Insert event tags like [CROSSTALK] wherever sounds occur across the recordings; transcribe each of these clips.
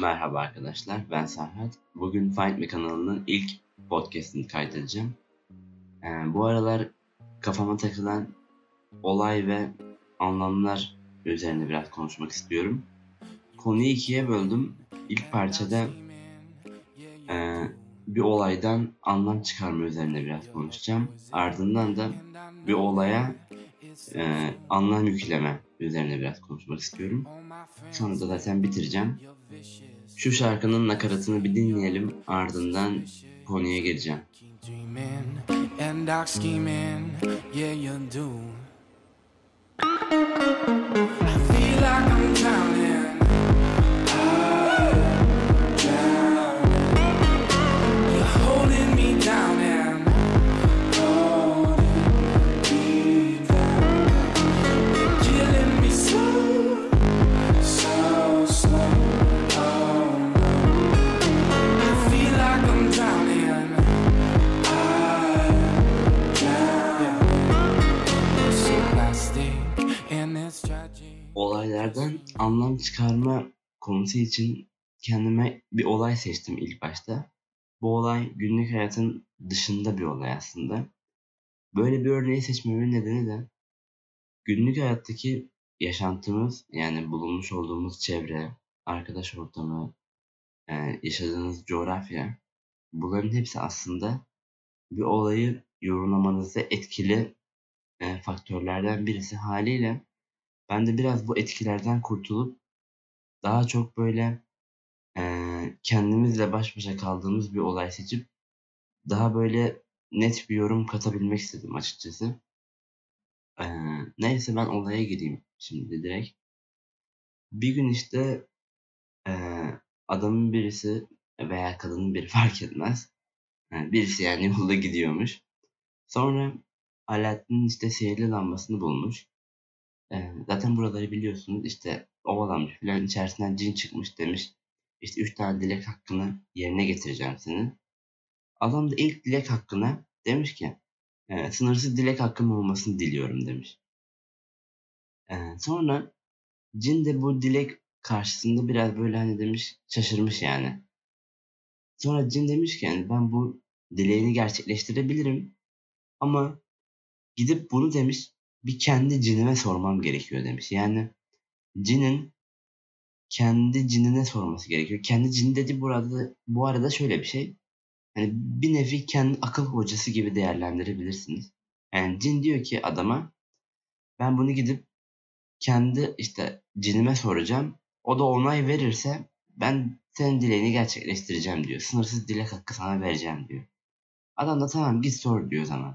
Merhaba arkadaşlar, ben Serhat. Bugün Find Me kanalının ilk podcastini kaydedeceğim. Ee, bu aralar kafama takılan olay ve anlamlar üzerine biraz konuşmak istiyorum. Konuyu ikiye böldüm. İlk parçada e, bir olaydan anlam çıkarma üzerine biraz konuşacağım. Ardından da bir olaya e, anlam yükleme üzerine biraz konuşmak istiyorum. Sonra da zaten bitireceğim. Şu şarkının nakaratını bir dinleyelim ardından konuya geleceğim. Olaylardan anlam çıkarma konusu için kendime bir olay seçtim ilk başta. Bu olay günlük hayatın dışında bir olay aslında. Böyle bir örneği seçmemin nedeni de günlük hayattaki yaşantımız yani bulunmuş olduğumuz çevre, arkadaş ortamı, e, yaşadığınız coğrafya bunların hepsi aslında bir olayı yorumlamanızda etkili e, faktörlerden birisi haliyle ben de biraz bu etkilerden kurtulup daha çok böyle e, kendimizle baş başa kaldığımız bir olay seçip daha böyle net bir yorum katabilmek istedim açıkçası. Ee, neyse ben olaya gireyim şimdi direkt. Bir gün işte ee, adamın birisi veya kadının biri [LAUGHS] fark etmez. Yani birisi yani yolda gidiyormuş. Sonra Alaaddin'in işte sihirli lambasını bulmuş. Ee, zaten buraları biliyorsunuz işte ovalanmış filan içerisinden cin çıkmış demiş. İşte üç tane dilek hakkını yerine getireceğim senin. Adam da ilk dilek hakkına demiş ki e, sınırsız dilek hakkım olmasını diliyorum demiş. E, sonra cin de bu dilek karşısında biraz böyle hani demiş şaşırmış yani. Sonra cin demiş ki yani ben bu dileğini gerçekleştirebilirim ama gidip bunu demiş bir kendi cinime sormam gerekiyor demiş. Yani cinin kendi cinine sorması gerekiyor. Kendi cin dedi burada bu arada şöyle bir şey. Hani bir nevi kendi akıl hocası gibi değerlendirebilirsiniz. Yani cin diyor ki adama ben bunu gidip kendi işte cinime soracağım. O da onay verirse ben senin dileğini gerçekleştireceğim diyor. Sınırsız dilek hakkı sana vereceğim diyor. Adam da tamam git sor diyor o.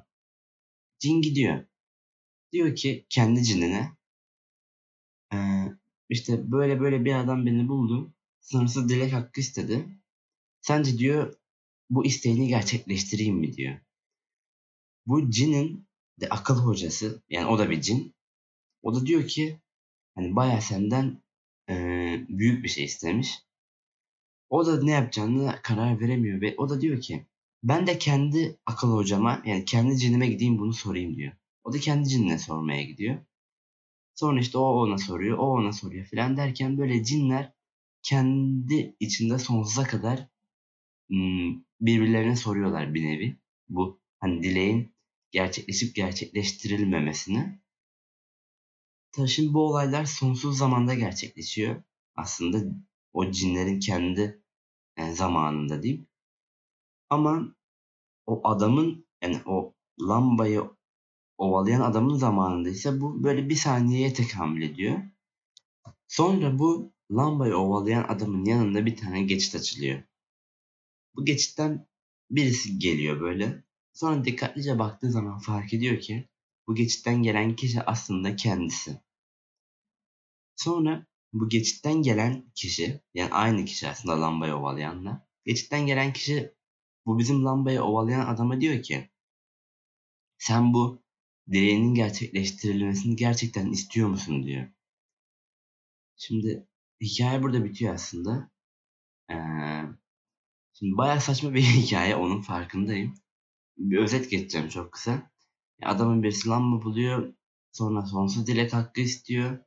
Cin gidiyor. Diyor ki kendi cinine ee, işte böyle böyle bir adam beni buldu. Sınırsız dilek hakkı istedi. Sence diyor bu isteğini gerçekleştireyim mi diyor. Bu cinin de akıl hocası yani o da bir cin. O da diyor ki hani baya senden e, büyük bir şey istemiş. O da ne yapacağını karar veremiyor ve o da diyor ki ben de kendi akıl hocama yani kendi cinime gideyim bunu sorayım diyor. O da kendi cinine sormaya gidiyor. Sonra işte o ona soruyor, o ona soruyor filan derken böyle cinler kendi içinde sonsuza kadar birbirlerine soruyorlar bir nevi. Bu hani dileğin gerçekleşip gerçekleştirilmemesini. Şimdi bu olaylar sonsuz zamanda gerçekleşiyor. Aslında o cinlerin kendi yani zamanında değil. Ama o adamın yani o lambayı ovalayan adamın zamanında ise bu böyle bir saniyeye tekamül ediyor. Sonra bu lambayı ovalayan adamın yanında bir tane geçit açılıyor. Bu geçitten birisi geliyor böyle. Sonra dikkatlice baktığı zaman fark ediyor ki bu geçitten gelen kişi aslında kendisi. Sonra bu geçitten gelen kişi yani aynı kişi aslında lambayı ovalayanla. Geçitten gelen kişi bu bizim lambayı ovalayan adama diyor ki sen bu dileğinin gerçekleştirilmesini gerçekten istiyor musun diyor. Şimdi hikaye burada bitiyor aslında. Ee, Şimdi bayağı saçma bir [LAUGHS] hikaye onun farkındayım. Bir özet geçeceğim çok kısa. Adamın birisi lamba buluyor. Sonra sonsuz dilek hakkı istiyor.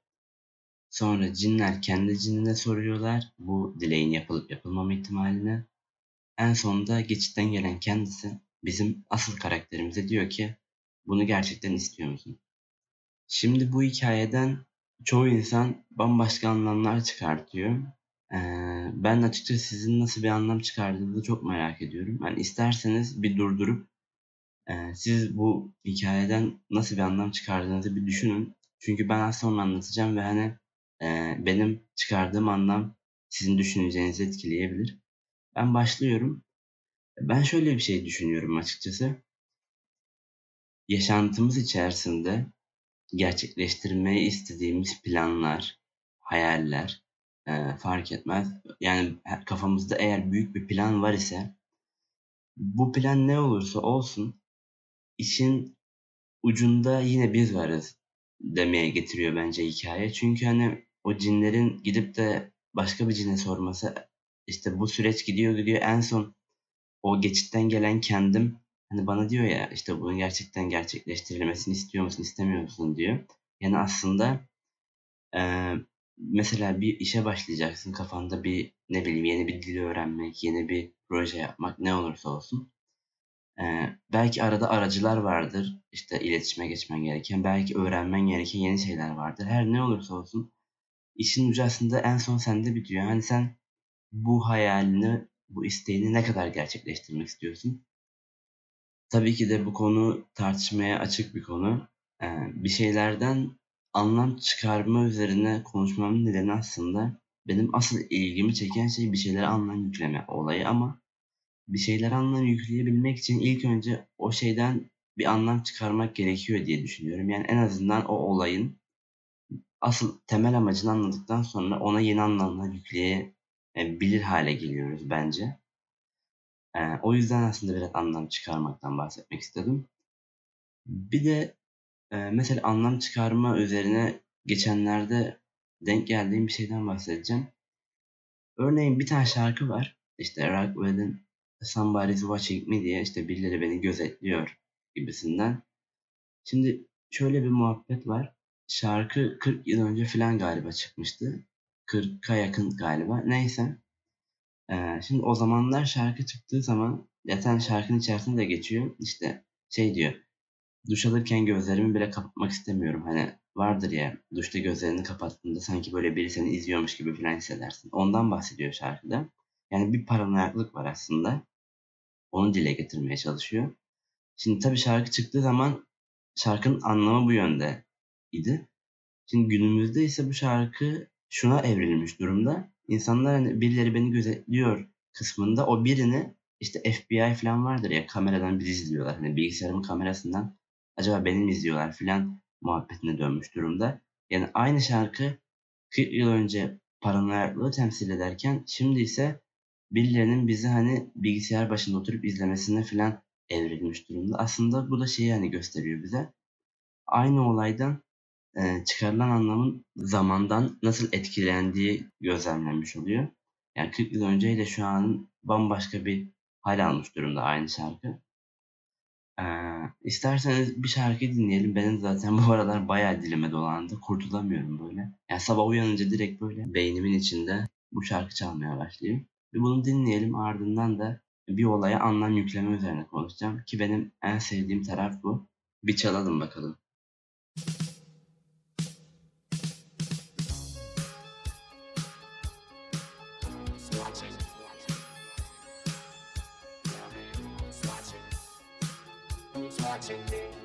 Sonra cinler kendi cinine soruyorlar bu dileğin yapılıp yapılmama ihtimalini. En sonunda geçitten gelen kendisi bizim asıl karakterimize diyor ki bunu gerçekten istiyor musun? Şimdi bu hikayeden çoğu insan bambaşka anlamlar çıkartıyor. Ee, ben açıkçası sizin nasıl bir anlam çıkardığınızı çok merak ediyorum. Yani isterseniz bir durdurup e, siz bu hikayeden nasıl bir anlam çıkardığınızı bir düşünün. Çünkü ben az sonra anlatacağım ve hani e, benim çıkardığım anlam sizin düşüneceğinizi etkileyebilir. Ben başlıyorum. Ben şöyle bir şey düşünüyorum açıkçası. Yaşantımız içerisinde gerçekleştirmeyi istediğimiz planlar, hayaller e, fark etmez. Yani kafamızda eğer büyük bir plan var ise bu plan ne olursa olsun işin ucunda yine biz varız demeye getiriyor bence hikaye. Çünkü hani o cinlerin gidip de başka bir cine sorması işte bu süreç gidiyor gidiyor en son o geçitten gelen kendim hani bana diyor ya işte bunun gerçekten gerçekleştirilmesini istiyor musun istemiyor musun diyor. Yani aslında e, mesela bir işe başlayacaksın kafanda bir ne bileyim yeni bir dil öğrenmek, yeni bir proje yapmak ne olursa olsun. E, belki arada aracılar vardır işte iletişime geçmen gereken belki öğrenmen gereken yeni şeyler vardır. Her ne olursa olsun işin ucu aslında en son sende bitiyor. Hani sen bu hayalini, bu isteğini ne kadar gerçekleştirmek istiyorsun? Tabii ki de bu konu tartışmaya açık bir konu. Ee, bir şeylerden anlam çıkarma üzerine konuşmamın nedeni aslında benim asıl ilgimi çeken şey bir şeylere anlam yükleme olayı ama bir şeylere anlam yükleyebilmek için ilk önce o şeyden bir anlam çıkarmak gerekiyor diye düşünüyorum. Yani en azından o olayın asıl temel amacını anladıktan sonra ona yeni anlamlar yükleyebilir hale geliyoruz bence. Ee, o yüzden aslında biraz anlam çıkarmaktan bahsetmek istedim. Bir de e, mesela anlam çıkarma üzerine geçenlerde denk geldiğim bir şeyden bahsedeceğim. Örneğin bir tane şarkı var. İşte Rockwell'in Somebody's Watching Me diye işte birileri beni gözetliyor gibisinden. Şimdi şöyle bir muhabbet var. Şarkı 40 yıl önce falan galiba çıkmıştı. 40'a yakın galiba. Neyse. Şimdi o zamanlar şarkı çıktığı zaman zaten şarkının içerisinde de geçiyor. İşte şey diyor. Duş alırken gözlerimi bile kapatmak istemiyorum. Hani vardır ya duşta gözlerini kapattığında sanki böyle biri seni izliyormuş gibi falan hissedersin. Ondan bahsediyor şarkıda. Yani bir paranoyaklık var aslında. Onu dile getirmeye çalışıyor. Şimdi tabii şarkı çıktığı zaman şarkının anlamı bu yönde idi. Şimdi günümüzde ise bu şarkı şuna evrilmiş durumda. İnsanlar hani birileri beni gözetliyor kısmında o birini işte FBI falan vardır ya kameradan bizi izliyorlar. Hani bilgisayarımın kamerasından acaba beni mi izliyorlar falan muhabbetine dönmüş durumda. Yani aynı şarkı 40 yıl önce paranoyaklığı temsil ederken şimdi ise birilerinin bizi hani bilgisayar başında oturup izlemesine falan evrilmiş durumda. Aslında bu da şeyi hani gösteriyor bize. Aynı olaydan e, çıkarılan anlamın zamandan nasıl etkilendiği gözlemlenmiş oluyor. Yani 40 yıl önceyle şu an bambaşka bir hal almış durumda aynı şarkı. Ee, isterseniz bir şarkı dinleyelim. Benim zaten [LAUGHS] bu aralar bayağı dilime dolandı. Kurtulamıyorum böyle. Yani sabah uyanınca direkt böyle beynimin içinde bu şarkı çalmaya başlıyor. Bir bunu dinleyelim ardından da bir olaya anlam yükleme üzerine konuşacağım. Ki benim en sevdiğim taraf bu. Bir çalalım bakalım. Watching me.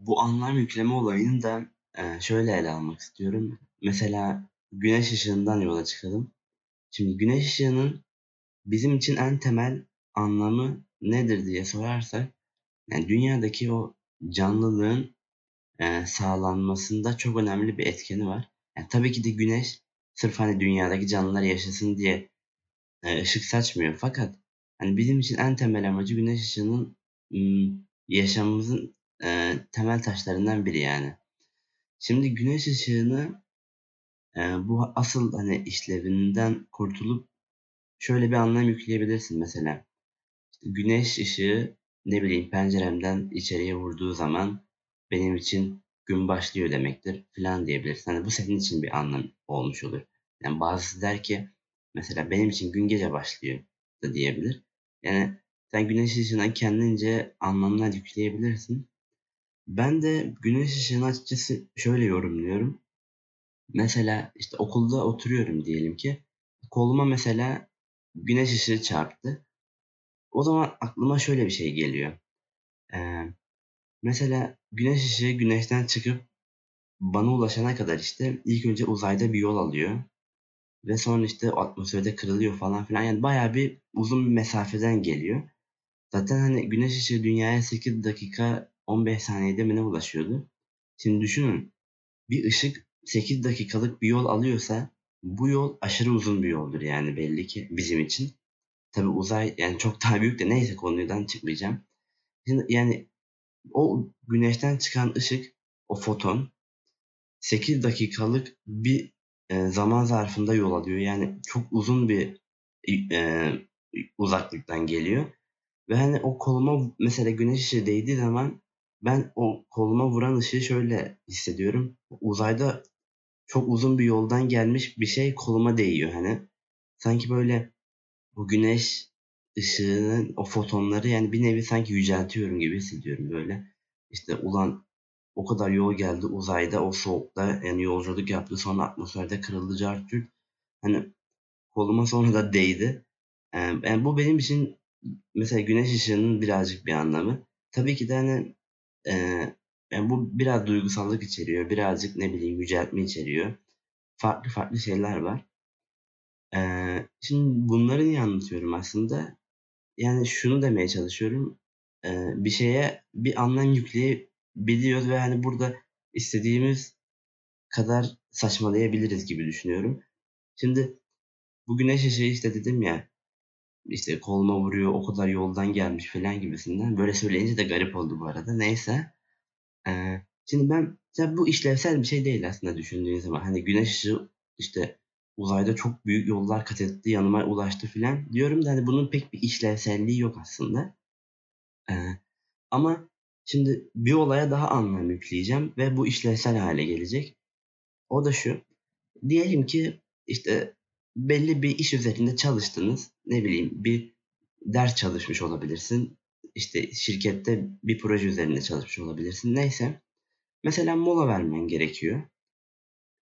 Bu anlam yükleme olayını da e, şöyle ele almak istiyorum. Mesela güneş ışığından yola çıkalım. Şimdi güneş ışığının bizim için en temel anlamı nedir diye sorarsak yani dünyadaki o canlılığın e, sağlanmasında çok önemli bir etkeni var. Yani tabii ki de güneş sırf hani dünyadaki canlılar yaşasın diye e, ışık saçmıyor. Fakat hani bizim için en temel amacı güneş ışığının yaşamımızın e, temel taşlarından biri yani. Şimdi güneş ışığını e, bu asıl hani işlevinden kurtulup şöyle bir anlam yükleyebilirsin mesela. Güneş ışığı ne bileyim penceremden içeriye vurduğu zaman benim için gün başlıyor demektir falan diyebilirsin. Hani bu senin için bir anlam olmuş olur. Yani bazısı der ki mesela benim için gün gece başlıyor da diyebilir. Yani sen güneş ışığına kendince anlamlar yükleyebilirsin. Ben de güneş ışığını açıkçası şöyle yorumluyorum. Mesela işte okulda oturuyorum diyelim ki. Koluma mesela güneş ışığı çarptı. O zaman aklıma şöyle bir şey geliyor. Ee, mesela güneş ışığı güneşten çıkıp bana ulaşana kadar işte ilk önce uzayda bir yol alıyor. Ve sonra işte atmosferde kırılıyor falan filan. Yani bayağı bir uzun bir mesafeden geliyor. Zaten hani güneş ışığı dünyaya 8 dakika 15 saniyede mi ne ulaşıyordu? Şimdi düşünün bir ışık 8 dakikalık bir yol alıyorsa bu yol aşırı uzun bir yoldur yani belli ki bizim için. Tabi uzay yani çok daha büyük de neyse konudan çıkmayacağım. Şimdi yani o güneşten çıkan ışık o foton 8 dakikalık bir e, zaman zarfında yol alıyor. Yani çok uzun bir e, uzaklıktan geliyor. Ve hani o koluma mesela güneş ışığı değdiği zaman ben o koluma vuran ışığı şöyle hissediyorum. Uzayda çok uzun bir yoldan gelmiş bir şey koluma değiyor hani. Sanki böyle bu güneş ışığının o fotonları yani bir nevi sanki yüceltiyorum gibi hissediyorum böyle. İşte ulan o kadar yol geldi uzayda o soğukta yani yolculuk yaptı sonra atmosferde kırıldı cartçuk. Hani koluma sonra da değdi. Yani bu benim için mesela güneş ışığının birazcık bir anlamı. Tabii ki de hani e, yani bu biraz duygusallık içeriyor. Birazcık ne bileyim yüceltme içeriyor. Farklı farklı şeyler var. E, şimdi bunları niye anlatıyorum aslında? Yani şunu demeye çalışıyorum. E, bir şeye bir anlam yükleyebiliyoruz ve hani burada istediğimiz kadar saçmalayabiliriz gibi düşünüyorum. Şimdi bu güneş ışığı işte dedim ya işte koluma vuruyor o kadar yoldan gelmiş falan gibisinden. Böyle söyleyince de garip oldu bu arada. Neyse. Ee, şimdi ben ya bu işlevsel bir şey değil aslında düşündüğün zaman. Hani güneş ışığı işte uzayda çok büyük yollar kat etti, yanıma ulaştı filan diyorum da hani bunun pek bir işlevselliği yok aslında. Ee, ama şimdi bir olaya daha anlam yükleyeceğim ve bu işlevsel hale gelecek. O da şu. Diyelim ki işte belli bir iş üzerinde çalıştınız. Ne bileyim bir ders çalışmış olabilirsin. İşte şirkette bir proje üzerinde çalışmış olabilirsin. Neyse. Mesela mola vermen gerekiyor.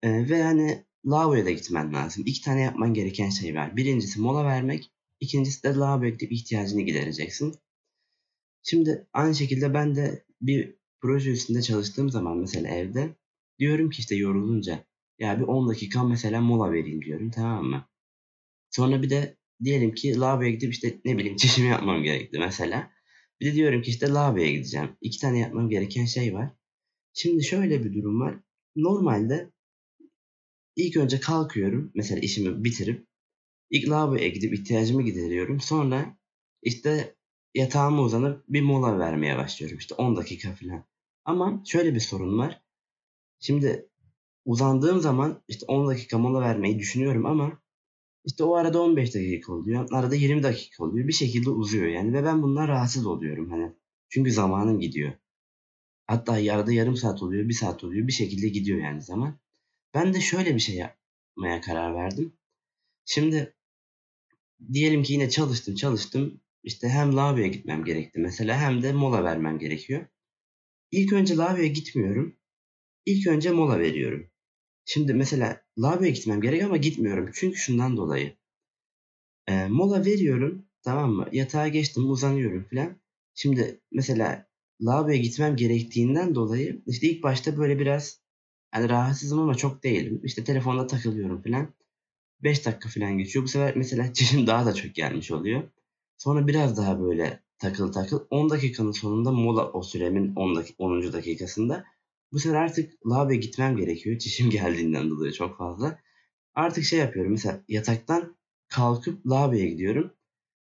Ee, ve hani lavaboya da gitmen lazım. İki tane yapman gereken şey var. Birincisi mola vermek. İkincisi de lavaboya gidip ihtiyacını gidereceksin. Şimdi aynı şekilde ben de bir proje üstünde çalıştığım zaman mesela evde diyorum ki işte yorulunca ya bir 10 dakika mesela mola vereyim diyorum tamam mı? Sonra bir de diyelim ki lavaboya gidip işte ne bileyim [LAUGHS] çişimi yapmam gerekti mesela. Bir de diyorum ki işte lavaboya gideceğim. İki tane yapmam gereken şey var. Şimdi şöyle bir durum var. Normalde ilk önce kalkıyorum. Mesela işimi bitirip ilk lavaboya gidip ihtiyacımı gideriyorum. Sonra işte yatağıma uzanıp bir mola vermeye başlıyorum. İşte 10 dakika falan. Ama şöyle bir sorun var. Şimdi uzandığım zaman işte 10 dakika mola vermeyi düşünüyorum ama işte o arada 15 dakika oluyor. Arada 20 dakika oluyor. Bir şekilde uzuyor yani ve ben bundan rahatsız oluyorum hani. Çünkü zamanım gidiyor. Hatta yarıda yarım saat oluyor, bir saat oluyor. Bir şekilde gidiyor yani zaman. Ben de şöyle bir şey yapmaya karar verdim. Şimdi diyelim ki yine çalıştım çalıştım. İşte hem lavaboya gitmem gerekti mesela hem de mola vermem gerekiyor. İlk önce lavaboya gitmiyorum. İlk önce mola veriyorum. Şimdi mesela lavaboya gitmem gerek ama gitmiyorum. Çünkü şundan dolayı. E, mola veriyorum. Tamam mı? Yatağa geçtim uzanıyorum falan. Şimdi mesela lavaboya gitmem gerektiğinden dolayı işte ilk başta böyle biraz hani rahatsızım ama çok değilim. İşte telefonda takılıyorum falan. 5 dakika falan geçiyor. Bu sefer mesela [LAUGHS] çişim daha da çok gelmiş oluyor. Sonra biraz daha böyle takıl takıl. 10 dakikanın sonunda mola o süremin 10, dak 10. dakikasında. Bu sefer artık lavaboya gitmem gerekiyor. Çişim [LAUGHS] geldiğinden dolayı çok fazla. Artık şey yapıyorum. Mesela yataktan kalkıp lavaboya gidiyorum.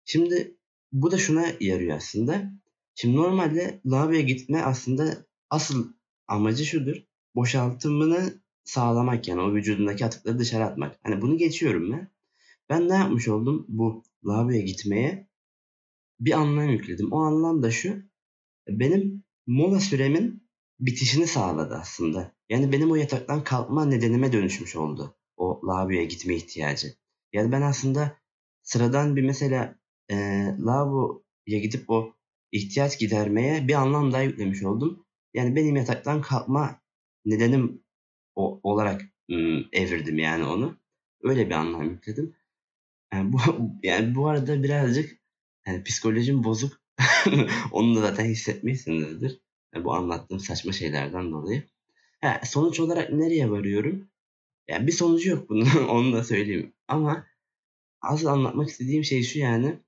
Şimdi bu da şuna yarıyor aslında. Şimdi normalde lavaboya gitme aslında asıl amacı şudur. Boşaltımını sağlamak yani o vücudundaki atıkları dışarı atmak. Hani bunu geçiyorum ben. Ben ne yapmış oldum bu lavaboya gitmeye? Bir anlam yükledim. O anlam da şu. Benim mola süremin bitişini sağladı aslında. Yani benim o yataktan kalkma nedenime dönüşmüş oldu. O lavaboya gitme ihtiyacı. Yani ben aslında sıradan bir mesela e, lavaboya gidip o ihtiyaç gidermeye bir anlam daha yüklemiş oldum. Yani benim yataktan kalkma nedenim o, olarak ım, evirdim yani onu. Öyle bir anlam yükledim. Yani bu [LAUGHS] yani bu arada birazcık yani psikolojim bozuk. [LAUGHS] Onu da zaten hissetmişsinizdir. Bu anlattığım saçma şeylerden dolayı. Ha, sonuç olarak nereye varıyorum? Yani bir sonucu yok bunun. [LAUGHS] Onu da söyleyeyim. Ama asıl anlatmak istediğim şey şu yani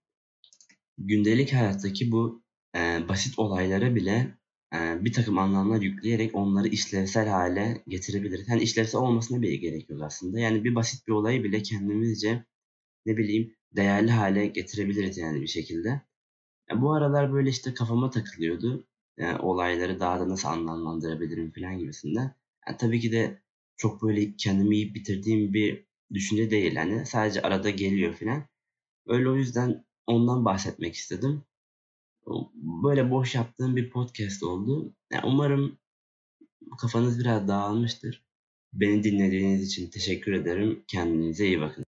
gündelik hayattaki bu e, basit olaylara bile e, bir takım anlamlar yükleyerek onları işlevsel hale getirebiliriz. Yani işlevsel olmasına bile gerek yok aslında. Yani bir basit bir olayı bile kendimizce ne bileyim değerli hale getirebiliriz yani bir şekilde. Ya bu aralar böyle işte kafama takılıyordu. Yani olayları daha da nasıl anlamlandırabilirim falan gibisinden. Yani tabii ki de çok böyle kendimi yiyip bitirdiğim bir düşünce değil. Hani sadece arada geliyor falan. Öyle o yüzden ondan bahsetmek istedim. Böyle boş yaptığım bir podcast oldu. Yani umarım kafanız biraz dağılmıştır. Beni dinlediğiniz için teşekkür ederim. Kendinize iyi bakın.